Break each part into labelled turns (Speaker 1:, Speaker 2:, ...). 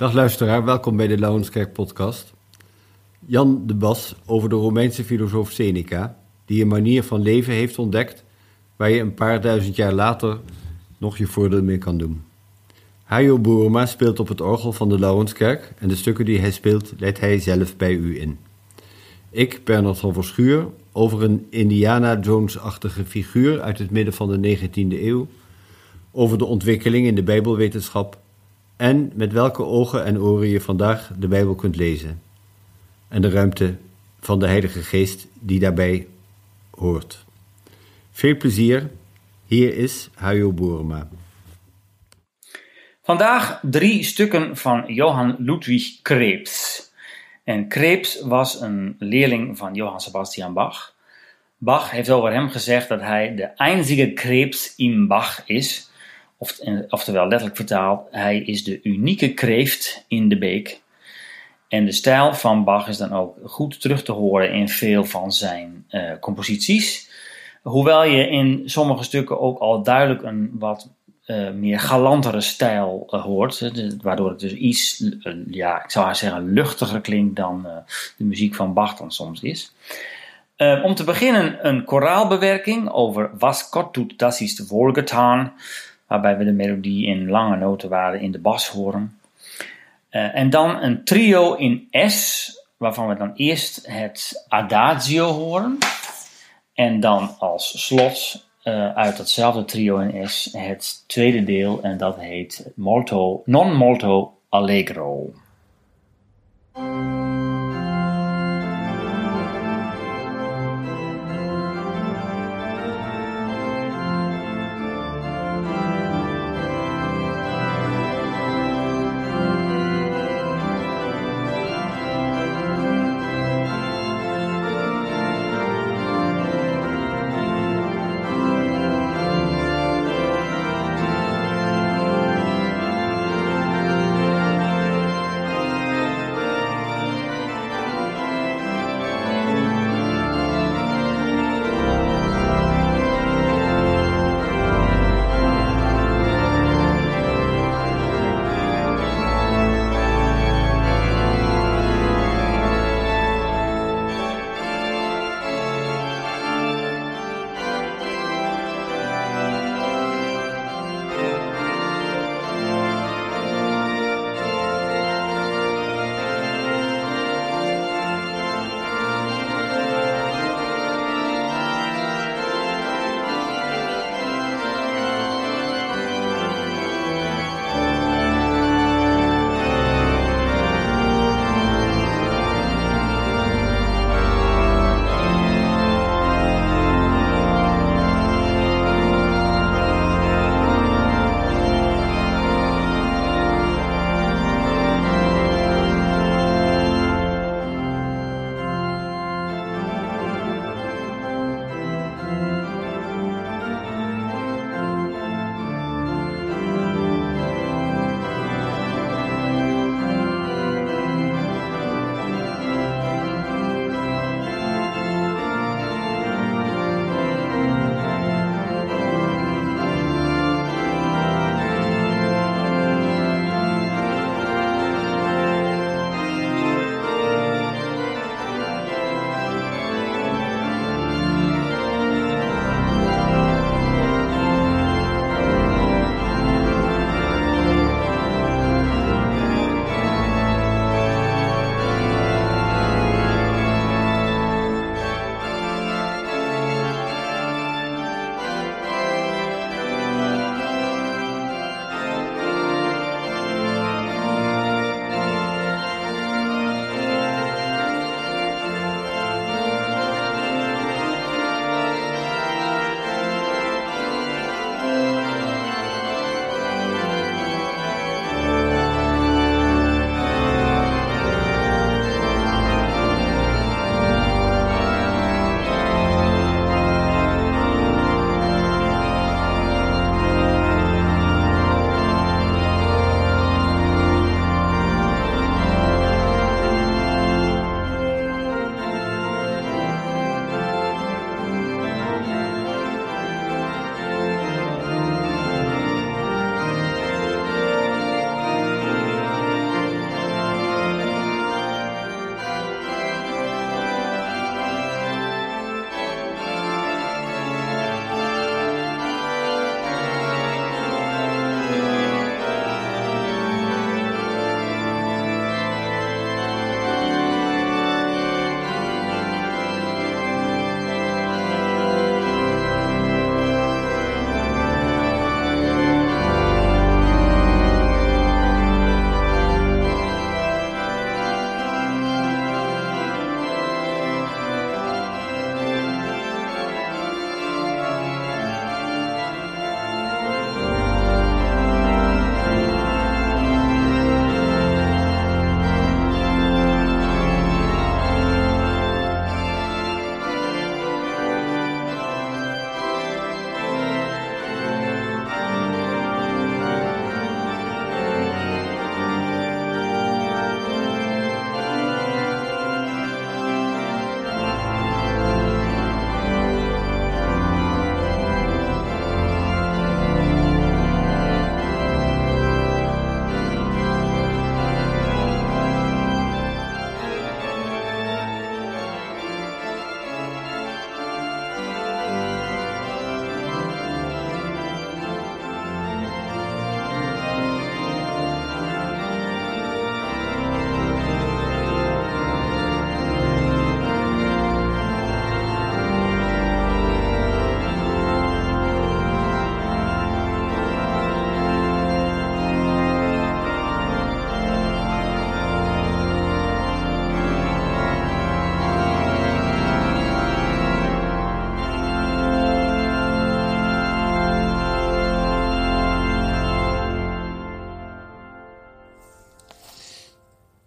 Speaker 1: Dag luisteraar, welkom bij de Lauwenskerk podcast. Jan de Bas over de Romeinse filosoof Seneca, die een manier van leven heeft ontdekt waar je een paar duizend jaar later nog je voordeel mee kan doen. Hajo Boerma speelt op het orgel van de Lauwenskerk en de stukken die hij speelt leidt hij zelf bij u in. Ik, Bernard van Verschuur, over een Indiana Jones-achtige figuur uit het midden van de 19e eeuw, over de ontwikkeling in de Bijbelwetenschap en met welke ogen en oren je vandaag de Bijbel kunt lezen. En de ruimte van de Heilige Geest die daarbij hoort. Veel plezier, hier is Hajo Boerma.
Speaker 2: Vandaag drie stukken van Johann Ludwig Krebs. En Krebs was een leerling van Johann Sebastian Bach. Bach heeft over hem gezegd dat hij de einzige Krebs in Bach is oftewel letterlijk vertaald, hij is de unieke kreeft in de beek. En de stijl van Bach is dan ook goed terug te horen in veel van zijn uh, composities. Hoewel je in sommige stukken ook al duidelijk een wat uh, meer galantere stijl hoort. waardoor het dus iets, ja, ik zou haar zeggen, luchtiger klinkt dan de muziek van Bach dan soms is. om te beginnen een koraalbewerking over Was Gott tut, das ist wohlgetan waarbij we de melodie in lange notenwaarden in de bas horen. Uh, en dan een trio in S, waarvan we dan eerst het adagio horen. En dan als slot uh, uit datzelfde trio in S het tweede deel, en dat heet molto, non molto allegro.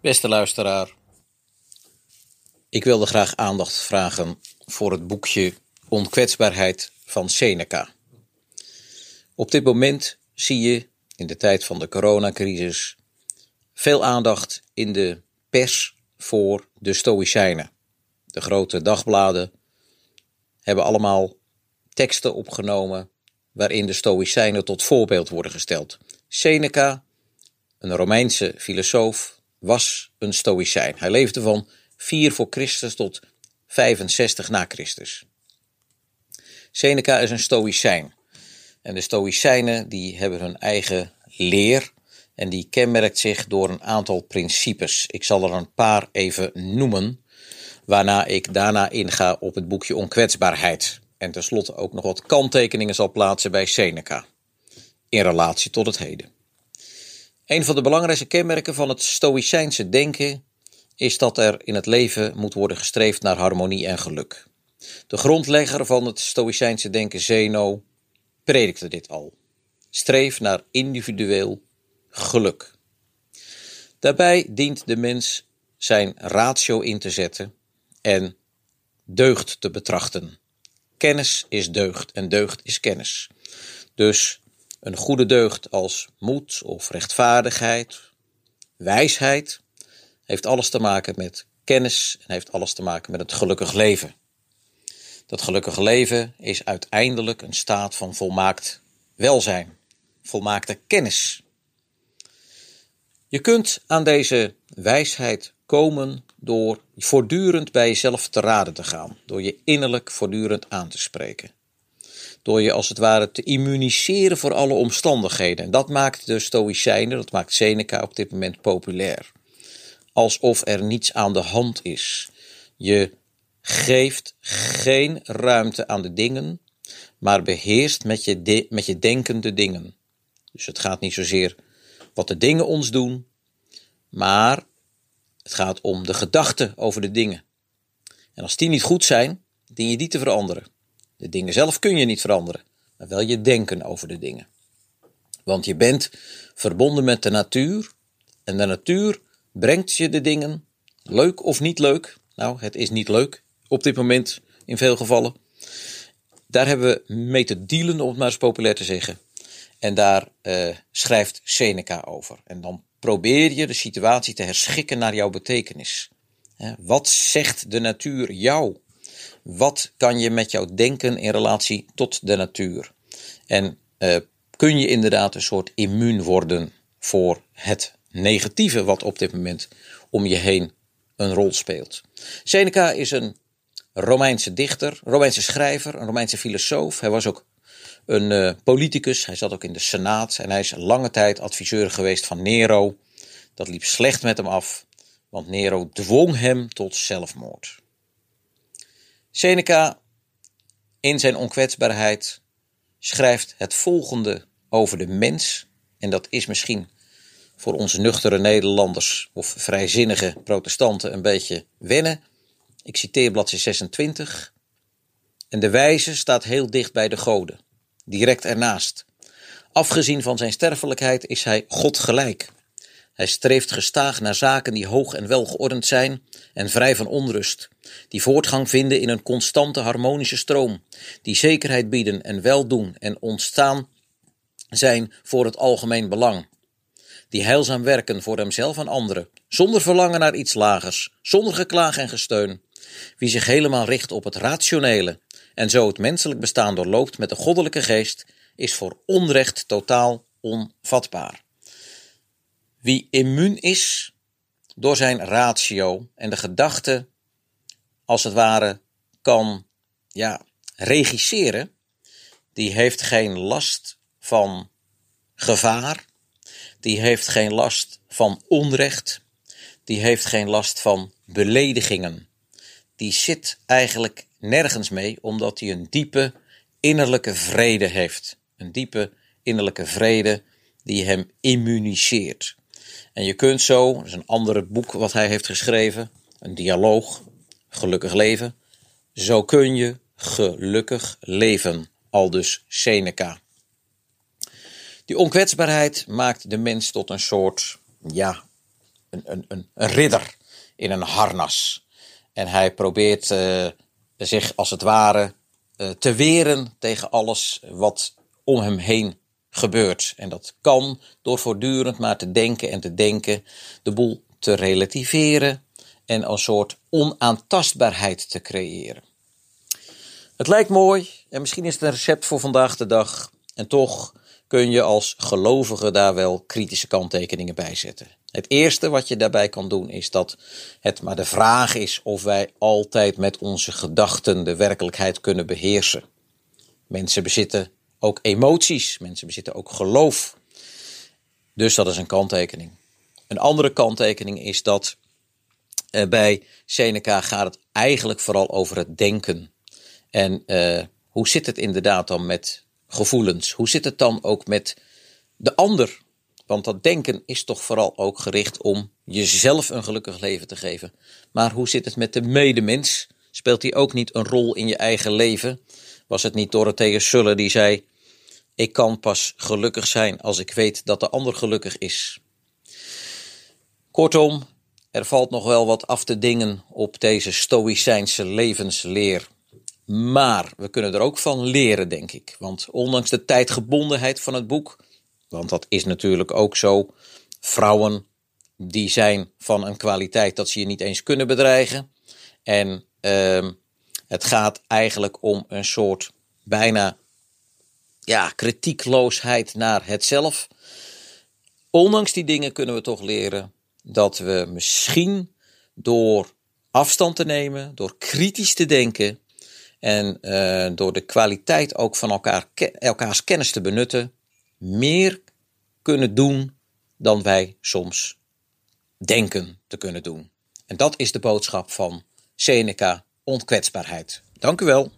Speaker 3: Beste luisteraar, ik wilde graag aandacht vragen voor het boekje Onkwetsbaarheid van Seneca. Op dit moment zie je in de tijd van de coronacrisis veel aandacht in de pers voor de Stoïcijnen. De grote dagbladen hebben allemaal teksten opgenomen waarin de Stoïcijnen tot voorbeeld worden gesteld. Seneca, een Romeinse filosoof, was een Stoïcijn. Hij leefde van 4 voor Christus tot 65 na Christus. Seneca is een Stoïcijn. En de Stoïcijnen die hebben hun eigen leer en die kenmerkt zich door een aantal principes. Ik zal er een paar even noemen, waarna ik daarna inga op het boekje Onkwetsbaarheid. En tenslotte ook nog wat kanttekeningen zal plaatsen bij Seneca, in relatie tot het heden. Een van de belangrijkste kenmerken van het Stoïcijnse denken is dat er in het leven moet worden gestreefd naar harmonie en geluk. De grondlegger van het Stoïcijnse denken, Zeno, predikte dit al. Streef naar individueel geluk. Daarbij dient de mens zijn ratio in te zetten en deugd te betrachten. Kennis is deugd en deugd is kennis. Dus een goede deugd als moed of rechtvaardigheid, wijsheid, heeft alles te maken met kennis en heeft alles te maken met het gelukkig leven. Dat gelukkige leven is uiteindelijk een staat van volmaakt welzijn, volmaakte kennis. Je kunt aan deze wijsheid komen door voortdurend bij jezelf te raden te gaan, door je innerlijk voortdurend aan te spreken. Door je als het ware te immuniseren voor alle omstandigheden. En dat maakt de Stoïcijnen, dat maakt Seneca op dit moment populair. Alsof er niets aan de hand is. Je geeft geen ruimte aan de dingen, maar beheerst met je, de, met je denkende dingen. Dus het gaat niet zozeer wat de dingen ons doen, maar het gaat om de gedachten over de dingen. En als die niet goed zijn, dien je die te veranderen. De dingen zelf kun je niet veranderen, maar wel je denken over de dingen. Want je bent verbonden met de natuur en de natuur brengt je de dingen, leuk of niet leuk. Nou, het is niet leuk op dit moment in veel gevallen. Daar hebben we mee te dealen, om het maar eens populair te zeggen. En daar uh, schrijft Seneca over. En dan probeer je de situatie te herschikken naar jouw betekenis. Wat zegt de natuur jou? Wat kan je met jouw denken in relatie tot de natuur? En uh, kun je inderdaad een soort immuun worden voor het negatieve wat op dit moment om je heen een rol speelt. Seneca is een Romeinse dichter, Romeinse schrijver, een Romeinse filosoof. Hij was ook een uh, politicus. Hij zat ook in de Senaat en hij is lange tijd adviseur geweest van Nero. Dat liep slecht met hem af, want Nero dwong hem tot zelfmoord. Seneca, in zijn onkwetsbaarheid, schrijft het volgende over de mens. En dat is misschien voor onze nuchtere Nederlanders of vrijzinnige protestanten een beetje wennen. Ik citeer bladzijde 26. En de wijze staat heel dicht bij de goden direct ernaast. Afgezien van zijn sterfelijkheid is hij God gelijk. Hij streeft gestaag naar zaken die hoog en welgeordend zijn en vrij van onrust, die voortgang vinden in een constante harmonische stroom, die zekerheid bieden en weldoen en ontstaan zijn voor het algemeen belang, die heilzaam werken voor hemzelf en anderen, zonder verlangen naar iets lagers, zonder geklaag en gesteun, wie zich helemaal richt op het rationele en zo het menselijk bestaan doorloopt met de goddelijke geest, is voor onrecht totaal onvatbaar. Wie immuun is door zijn ratio en de gedachte, als het ware, kan ja, regisseren, die heeft geen last van gevaar, die heeft geen last van onrecht, die heeft geen last van beledigingen. Die zit eigenlijk nergens mee, omdat hij een diepe innerlijke vrede heeft. Een diepe innerlijke vrede die hem immuniseert. En je kunt zo, dat is een ander boek wat hij heeft geschreven, een dialoog, gelukkig leven. Zo kun je gelukkig leven, al dus Seneca. Die onkwetsbaarheid maakt de mens tot een soort, ja, een, een, een, ridder in een harnas. En hij probeert uh, zich als het ware uh, te weren tegen alles wat om hem heen gebeurt. En dat kan door voortdurend maar te denken en te denken, de boel te relativeren en een soort onaantastbaarheid te creëren. Het lijkt mooi en misschien is het een recept voor vandaag de dag. En toch kun je als gelovige daar wel kritische kanttekeningen bij zetten. Het eerste wat je daarbij kan doen is dat het maar de vraag is of wij altijd met onze gedachten de werkelijkheid kunnen beheersen. Mensen bezitten ook emoties, mensen bezitten ook geloof. Dus dat is een kanttekening. Een andere kanttekening is dat eh, bij Seneca gaat het eigenlijk vooral over het denken. En uh, hoe zit het inderdaad dan met gevoelens? Hoe zit het dan ook met de ander? Want dat denken is toch vooral ook gericht om jezelf een gelukkig leven te geven. Maar hoe zit het met de medemens? Speelt die ook niet een rol in je eigen leven? Was het niet Dorothea Sulle die zei: Ik kan pas gelukkig zijn als ik weet dat de ander gelukkig is. Kortom, er valt nog wel wat af te dingen op deze Stoïcijnse levensleer. Maar we kunnen er ook van leren, denk ik. Want ondanks de tijdgebondenheid van het boek, want dat is natuurlijk ook zo, vrouwen die zijn van een kwaliteit dat ze je niet eens kunnen bedreigen. En uh, het gaat eigenlijk om een soort bijna ja, kritiekloosheid naar het zelf. Ondanks die dingen kunnen we toch leren dat we misschien door afstand te nemen, door kritisch te denken, en uh, door de kwaliteit ook van elkaar, elkaars kennis te benutten, meer kunnen doen dan wij soms denken te kunnen doen. En dat is de boodschap van Seneca, onkwetsbaarheid. Dank u wel.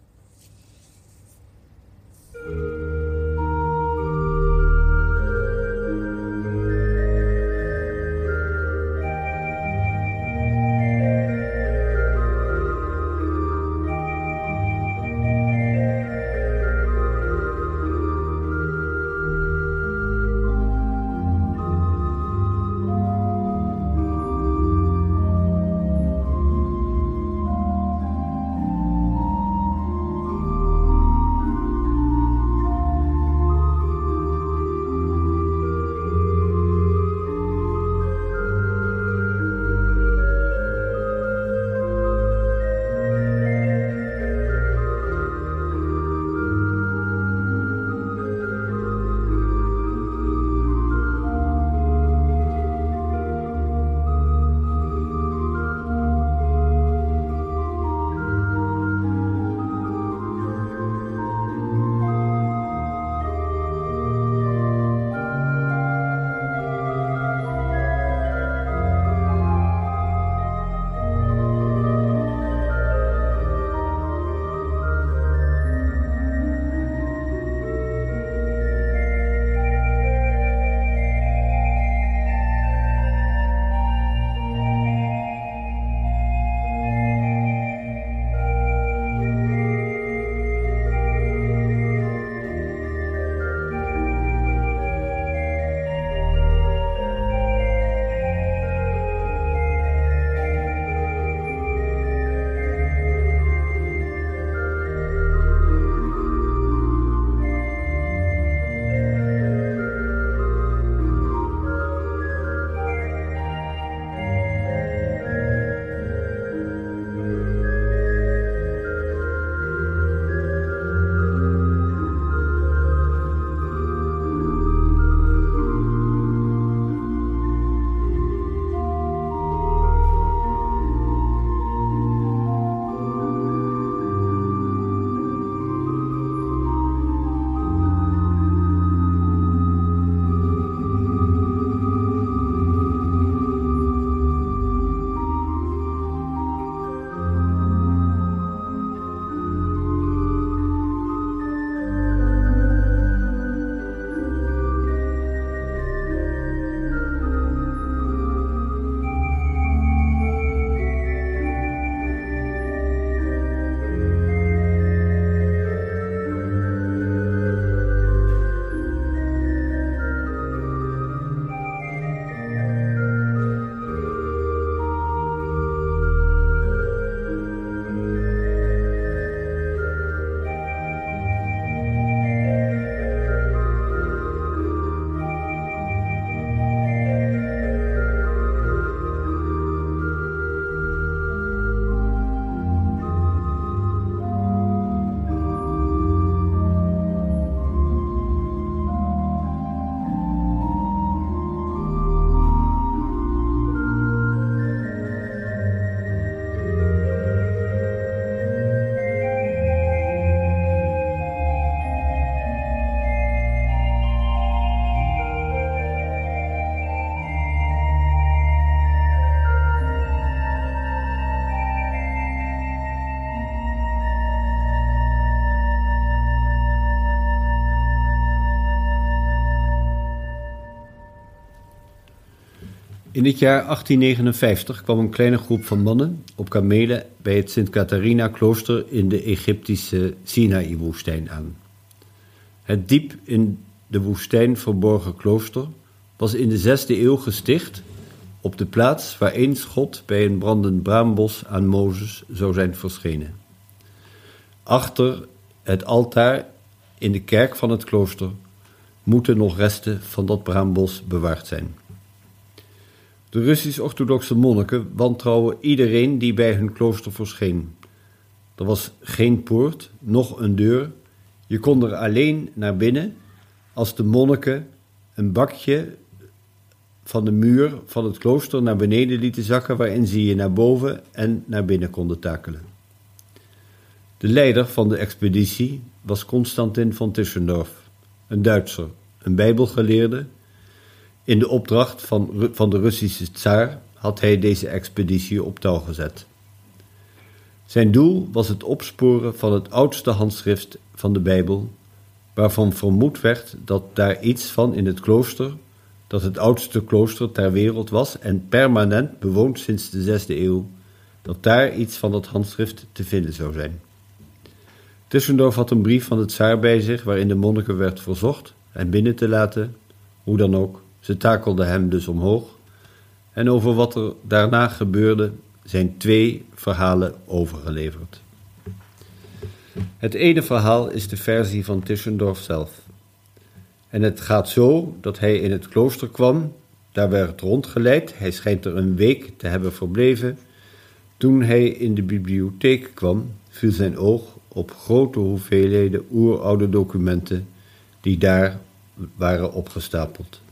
Speaker 1: In het jaar 1859 kwam een kleine groep van mannen op kamelen bij het Sint-Catharina-klooster in de Egyptische Sinaï-woestijn aan. Het diep in de woestijn verborgen klooster was in de zesde eeuw gesticht op de plaats waar eens God bij een brandend braambos aan Mozes zou zijn verschenen. Achter het altaar in de kerk van het klooster moeten nog resten van dat braambos bewaard zijn. De Russisch-orthodoxe monniken wantrouwen iedereen die bij hun klooster verscheen. Er was geen poort, noch een deur. Je kon er alleen naar binnen als de monniken een bakje van de muur van het klooster naar beneden lieten zakken, waarin ze je naar boven en naar binnen konden takelen. De leider van de expeditie was Constantin van Tischendorf, een Duitser, een bijbelgeleerde. In de opdracht van, van de Russische tsaar had hij deze expeditie op touw gezet. Zijn doel was het opsporen van het oudste handschrift van de Bijbel, waarvan vermoed werd dat daar iets van in het klooster, dat het oudste klooster ter wereld was en permanent bewoond sinds de zesde eeuw, dat daar iets van dat handschrift te vinden zou zijn. Tussendorf had een brief van het tsaar bij zich waarin de monniken werd verzocht hem binnen te laten, hoe dan ook. Ze takelden hem dus omhoog. En over wat er daarna gebeurde zijn twee verhalen overgeleverd. Het ene verhaal is de versie van Tischendorf zelf. En het gaat zo dat hij in het klooster kwam, daar werd rondgeleid, hij schijnt er een week te hebben verbleven. Toen hij in de bibliotheek kwam, viel zijn oog op grote hoeveelheden oeroude documenten die daar waren opgestapeld.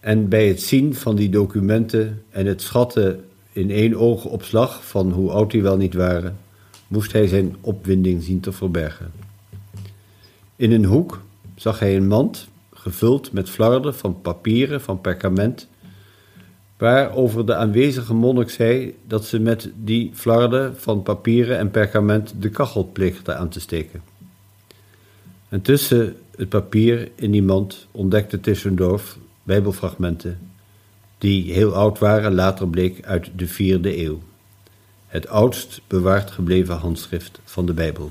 Speaker 1: En bij het zien van die documenten en het schatten in één oogopslag van hoe oud die wel niet waren, moest hij zijn opwinding zien te verbergen. In een hoek zag hij een mand gevuld met flarden van papieren van perkament, waarover de aanwezige monnik zei dat ze met die flarden van papieren en perkament de kachel pleegden aan te steken. En tussen het papier in die mand ontdekte Tischendorf bijbelfragmenten die heel oud waren, later bleek uit de vierde eeuw. Het oudst bewaard gebleven handschrift van de Bijbel.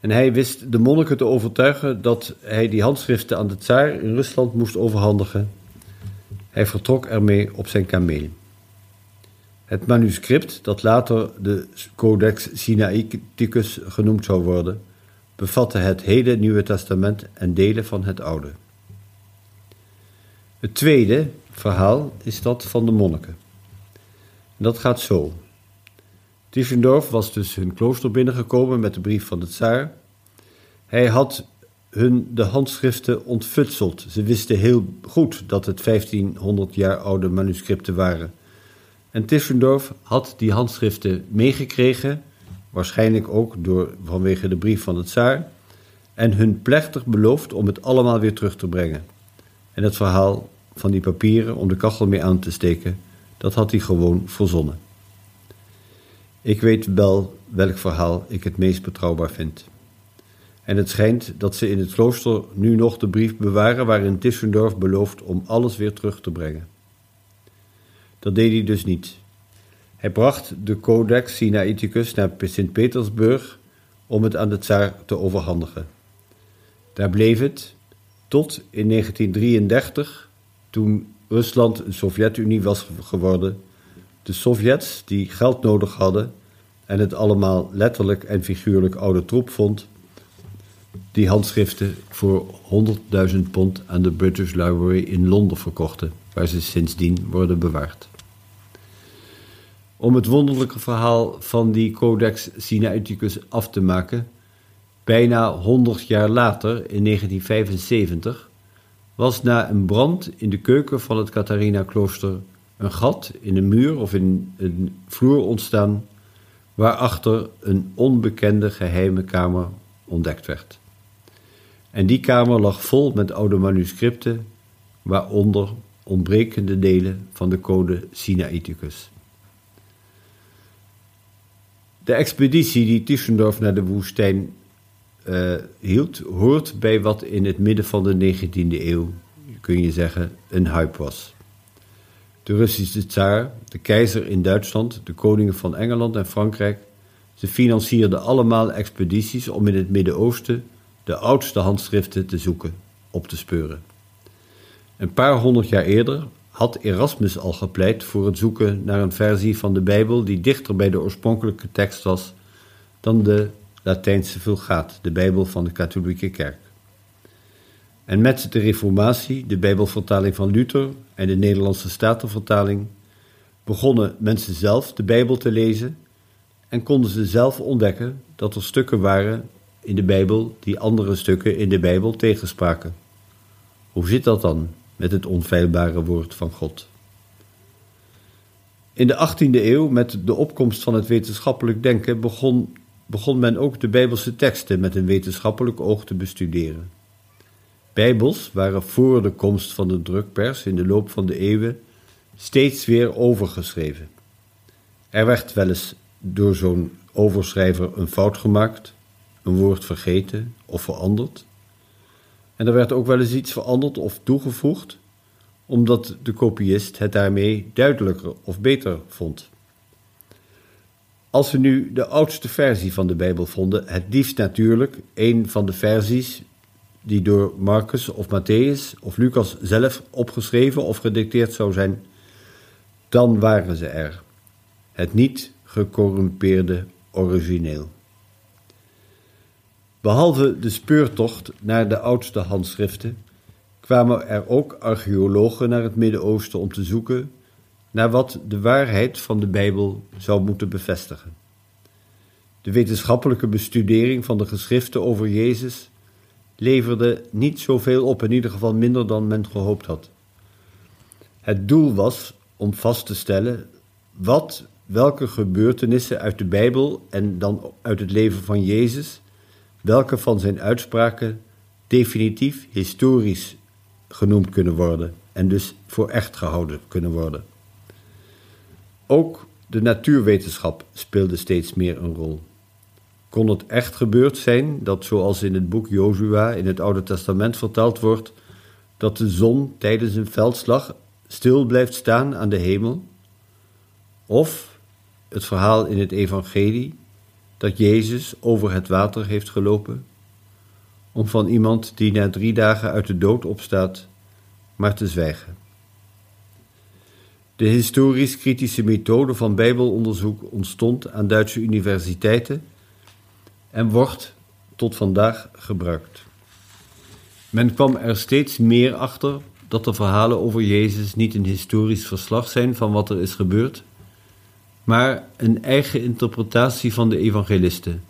Speaker 1: En hij wist de monniken te overtuigen dat hij die handschriften aan de tsaar in Rusland moest overhandigen. Hij vertrok ermee op zijn kameel. Het manuscript, dat later de Codex Sinaiticus genoemd zou worden, bevatte het hele Nieuwe Testament en delen van het Oude. Het tweede verhaal is dat van de monniken. En dat gaat zo. Tischendorf was dus hun klooster binnengekomen met de brief van de tsaar. Hij had hun de handschriften ontfutseld. Ze wisten heel goed dat het 1500 jaar oude manuscripten waren. En Tischendorf had die handschriften meegekregen waarschijnlijk ook door, vanwege de brief van het tsaar, en hun plechtig beloofd om het allemaal weer terug te brengen. En het verhaal van die papieren om de kachel mee aan te steken, dat had hij gewoon verzonnen. Ik weet wel welk verhaal ik het meest betrouwbaar vind. En het schijnt dat ze in het klooster nu nog de brief bewaren waarin Tischendorf belooft om alles weer terug te brengen. Dat deed hij dus niet. Hij bracht de Codex Sinaiticus naar Sint-Petersburg om het aan de tsaar te overhandigen. Daar bleef het tot in 1933, toen Rusland een Sovjet-Unie was geworden. De Sovjets, die geld nodig hadden en het allemaal letterlijk en figuurlijk oude troep vond, die handschriften voor 100.000 pond aan de British Library in Londen verkochten, waar ze sindsdien worden bewaard. Om het wonderlijke verhaal van die Codex Sinaiticus af te maken, bijna 100 jaar later, in 1975, was na een brand in de keuken van het Catharina-klooster een gat in een muur of in een vloer ontstaan, waarachter een onbekende geheime kamer ontdekt werd. En die kamer lag vol met oude manuscripten, waaronder ontbrekende delen van de code Sinaiticus. De expeditie die Tischendorf naar de woestijn uh, hield, hoort bij wat in het midden van de 19e eeuw, kun je zeggen, een hype was. De Russische tsaar, de keizer in Duitsland, de koningen van Engeland en Frankrijk, ze financierden allemaal expedities om in het Midden-Oosten de oudste handschriften te zoeken, op te speuren. Een paar honderd jaar eerder had Erasmus al gepleit voor het zoeken naar een versie van de Bijbel die dichter bij de oorspronkelijke tekst was dan de Latijnse Vulgaat, de Bijbel van de katholieke kerk. En met de Reformatie, de Bijbelvertaling van Luther en de Nederlandse Statenvertaling begonnen mensen zelf de Bijbel te lezen en konden ze zelf ontdekken dat er stukken waren in de Bijbel die andere stukken in de Bijbel tegenspraken. Hoe zit dat dan met het onfeilbare woord van God? In de 18e eeuw, met de opkomst van het wetenschappelijk denken, begon, begon men ook de Bijbelse teksten met een wetenschappelijk oog te bestuderen. Bijbels waren voor de komst van de drukpers in de loop van de eeuwen steeds weer overgeschreven. Er werd wel eens door zo'n overschrijver een fout gemaakt, een woord vergeten of veranderd. En er werd ook wel eens iets veranderd of toegevoegd, omdat de kopiist het daarmee duidelijker of beter vond. Als we nu de oudste versie van de Bijbel vonden, het liefst natuurlijk een van de versies die door Marcus of Matthäus of Lucas zelf opgeschreven of gedicteerd zou zijn, dan waren ze er. Het niet gecorrumpeerde origineel. Behalve de speurtocht naar de oudste handschriften, kwamen er ook archeologen naar het Midden-Oosten om te zoeken naar wat de waarheid van de Bijbel zou moeten bevestigen. De wetenschappelijke bestudering van de geschriften over Jezus leverde niet zoveel op, in ieder geval minder dan men gehoopt had. Het doel was om vast te stellen wat welke gebeurtenissen uit de Bijbel en dan uit het leven van Jezus, welke van zijn uitspraken definitief historisch genoemd kunnen worden en dus voor echt gehouden kunnen worden. Ook de natuurwetenschap speelde steeds meer een rol. Kon het echt gebeurd zijn dat, zoals in het boek Jozua in het Oude Testament verteld wordt, dat de zon tijdens een veldslag stil blijft staan aan de hemel? Of het verhaal in het Evangelie dat Jezus over het water heeft gelopen, om van iemand die na drie dagen uit de dood opstaat, maar te zwijgen. De historisch-kritische methode van Bijbelonderzoek ontstond aan Duitse universiteiten en wordt tot vandaag gebruikt. Men kwam er steeds meer achter dat de verhalen over Jezus niet een historisch verslag zijn van wat er is gebeurd, maar een eigen interpretatie van de evangelisten.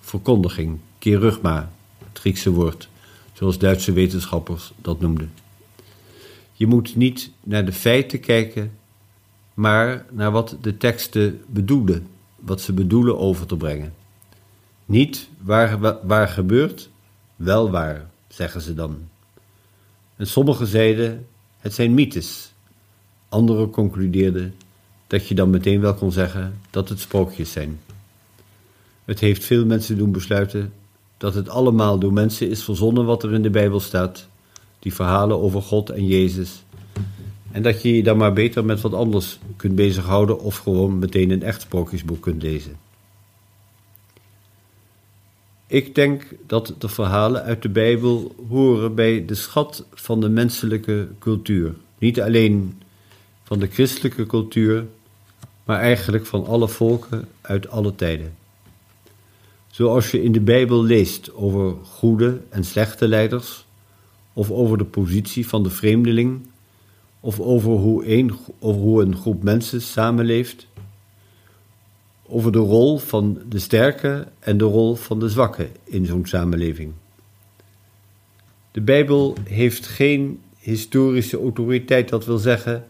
Speaker 1: Verkondiging, kerugma, het Griekse woord, zoals Duitse wetenschappers dat noemden. Je moet niet naar de feiten kijken, maar naar wat de teksten bedoelen, wat ze bedoelen over te brengen. Niet waar, waar gebeurt, wel waar, zeggen ze dan. En sommigen zeiden, het zijn mythes. Anderen concludeerden, dat je dan meteen wel kon zeggen dat het sprookjes zijn. Het heeft veel mensen doen besluiten dat het allemaal door mensen is verzonnen wat er in de Bijbel staat, die verhalen over God en Jezus, en dat je je dan maar beter met wat anders kunt bezighouden of gewoon meteen een echt sprookjesboek kunt lezen. Ik denk dat de verhalen uit de Bijbel horen bij de schat van de menselijke cultuur. Niet alleen van de christelijke cultuur, maar eigenlijk van alle volken uit alle tijden. Zoals je in de Bijbel leest over goede en slechte leiders, of over de positie van de vreemdeling, of over hoe een, hoe een groep mensen samenleeft, over de rol van de sterke en de rol van de zwakke in zo'n samenleving. De Bijbel heeft geen historische autoriteit, dat wil zeggen,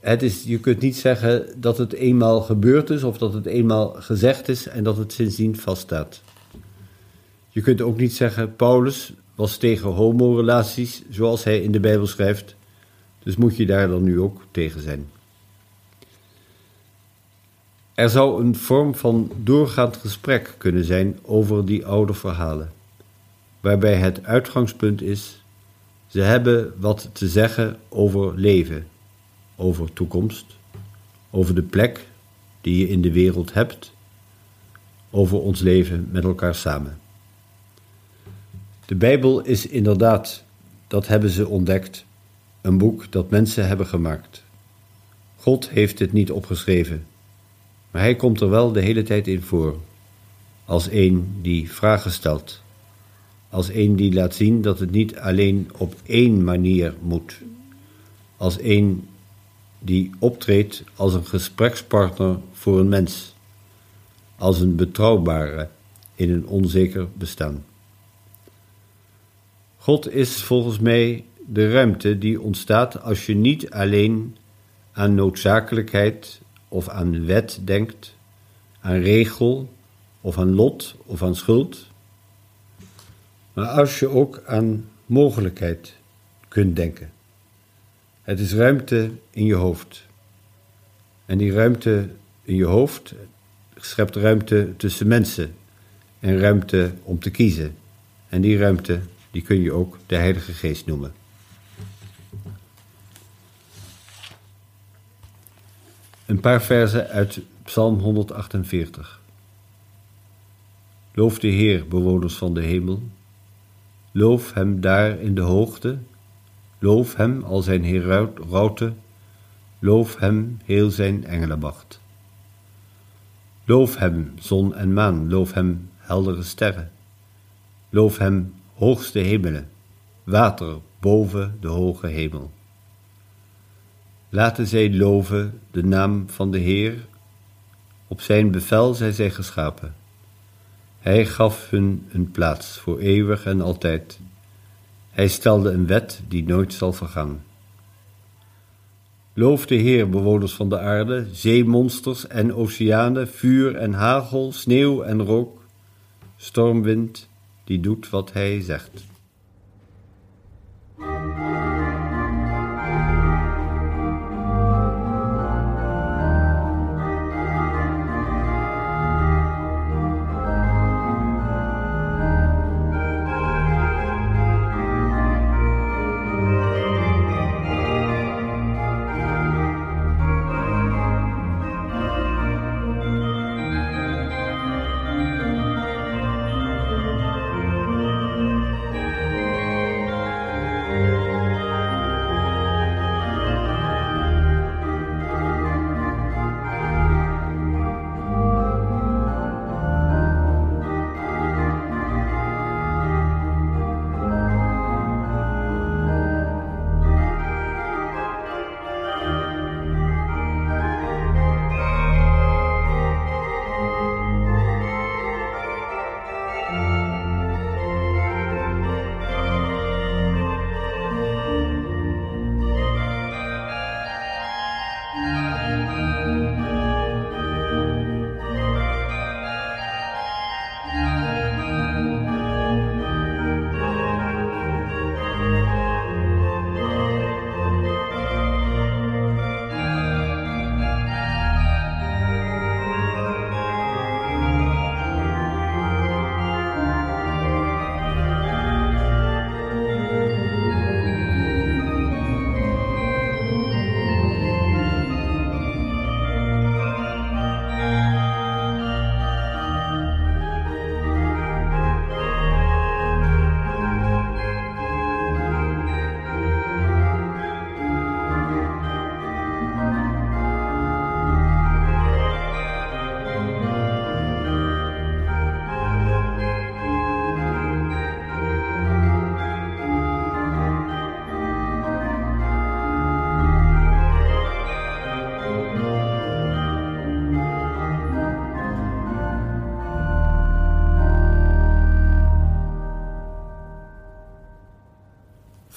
Speaker 1: het is, je kunt niet zeggen dat het eenmaal gebeurd is of dat het eenmaal gezegd is en dat het sindsdien vaststaat. Je kunt ook niet zeggen, Paulus was tegen homorelaties zoals hij in de Bijbel schrijft, dus moet je daar dan nu ook tegen zijn. Er zou een vorm van doorgaand gesprek kunnen zijn over die oude verhalen, waarbij het uitgangspunt is Ze hebben wat te zeggen over leven, over toekomst, over de plek die je in de wereld hebt, over ons leven met elkaar samen. De Bijbel is inderdaad, dat hebben ze ontdekt, een boek dat mensen hebben gemaakt. God heeft het niet opgeschreven, maar hij komt er wel de hele tijd in voor, als een die vragen stelt, als een die laat zien dat het niet alleen op één manier moet, als een die optreedt als een gesprekspartner voor een mens, als een betrouwbare in een onzeker bestaan. God is volgens mij de ruimte die ontstaat als je niet alleen aan noodzakelijkheid of aan wet denkt, aan regel of aan lot of aan schuld, maar als je ook aan mogelijkheid kunt denken. Het is ruimte in je hoofd. En die ruimte in je hoofd schept ruimte tussen mensen en ruimte om te kiezen. En die ruimte die kun je ook de Heilige Geest noemen. Een paar versen uit Psalm 148. Loof de Heer, bewoners van de hemel. Loof Hem daar in de hoogte. Loof Hem al zijn herauten. Loof Hem heel zijn engelenmacht. Loof Hem, zon en maan. Loof Hem, heldere sterren. Loof Hem, hoogste hemelen, water boven de hoge hemel. Laten zij loven de naam van de Heer, op zijn bevel zijn zij geschapen. Hij gaf hun een plaats voor eeuwig en altijd. Hij stelde een wet die nooit zal vergaan. Loof de Heer, bewoners van de aarde, zeemonsters en oceanen, vuur en hagel, sneeuw en rook, stormwind die doet wat hij zegt.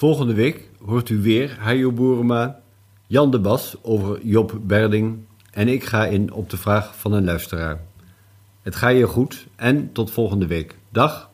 Speaker 1: Volgende week hoort u weer Hajo Boerema, Jan de Bas over Job Berding en ik ga in op de vraag van een luisteraar. Het ga je goed en tot volgende week. Dag!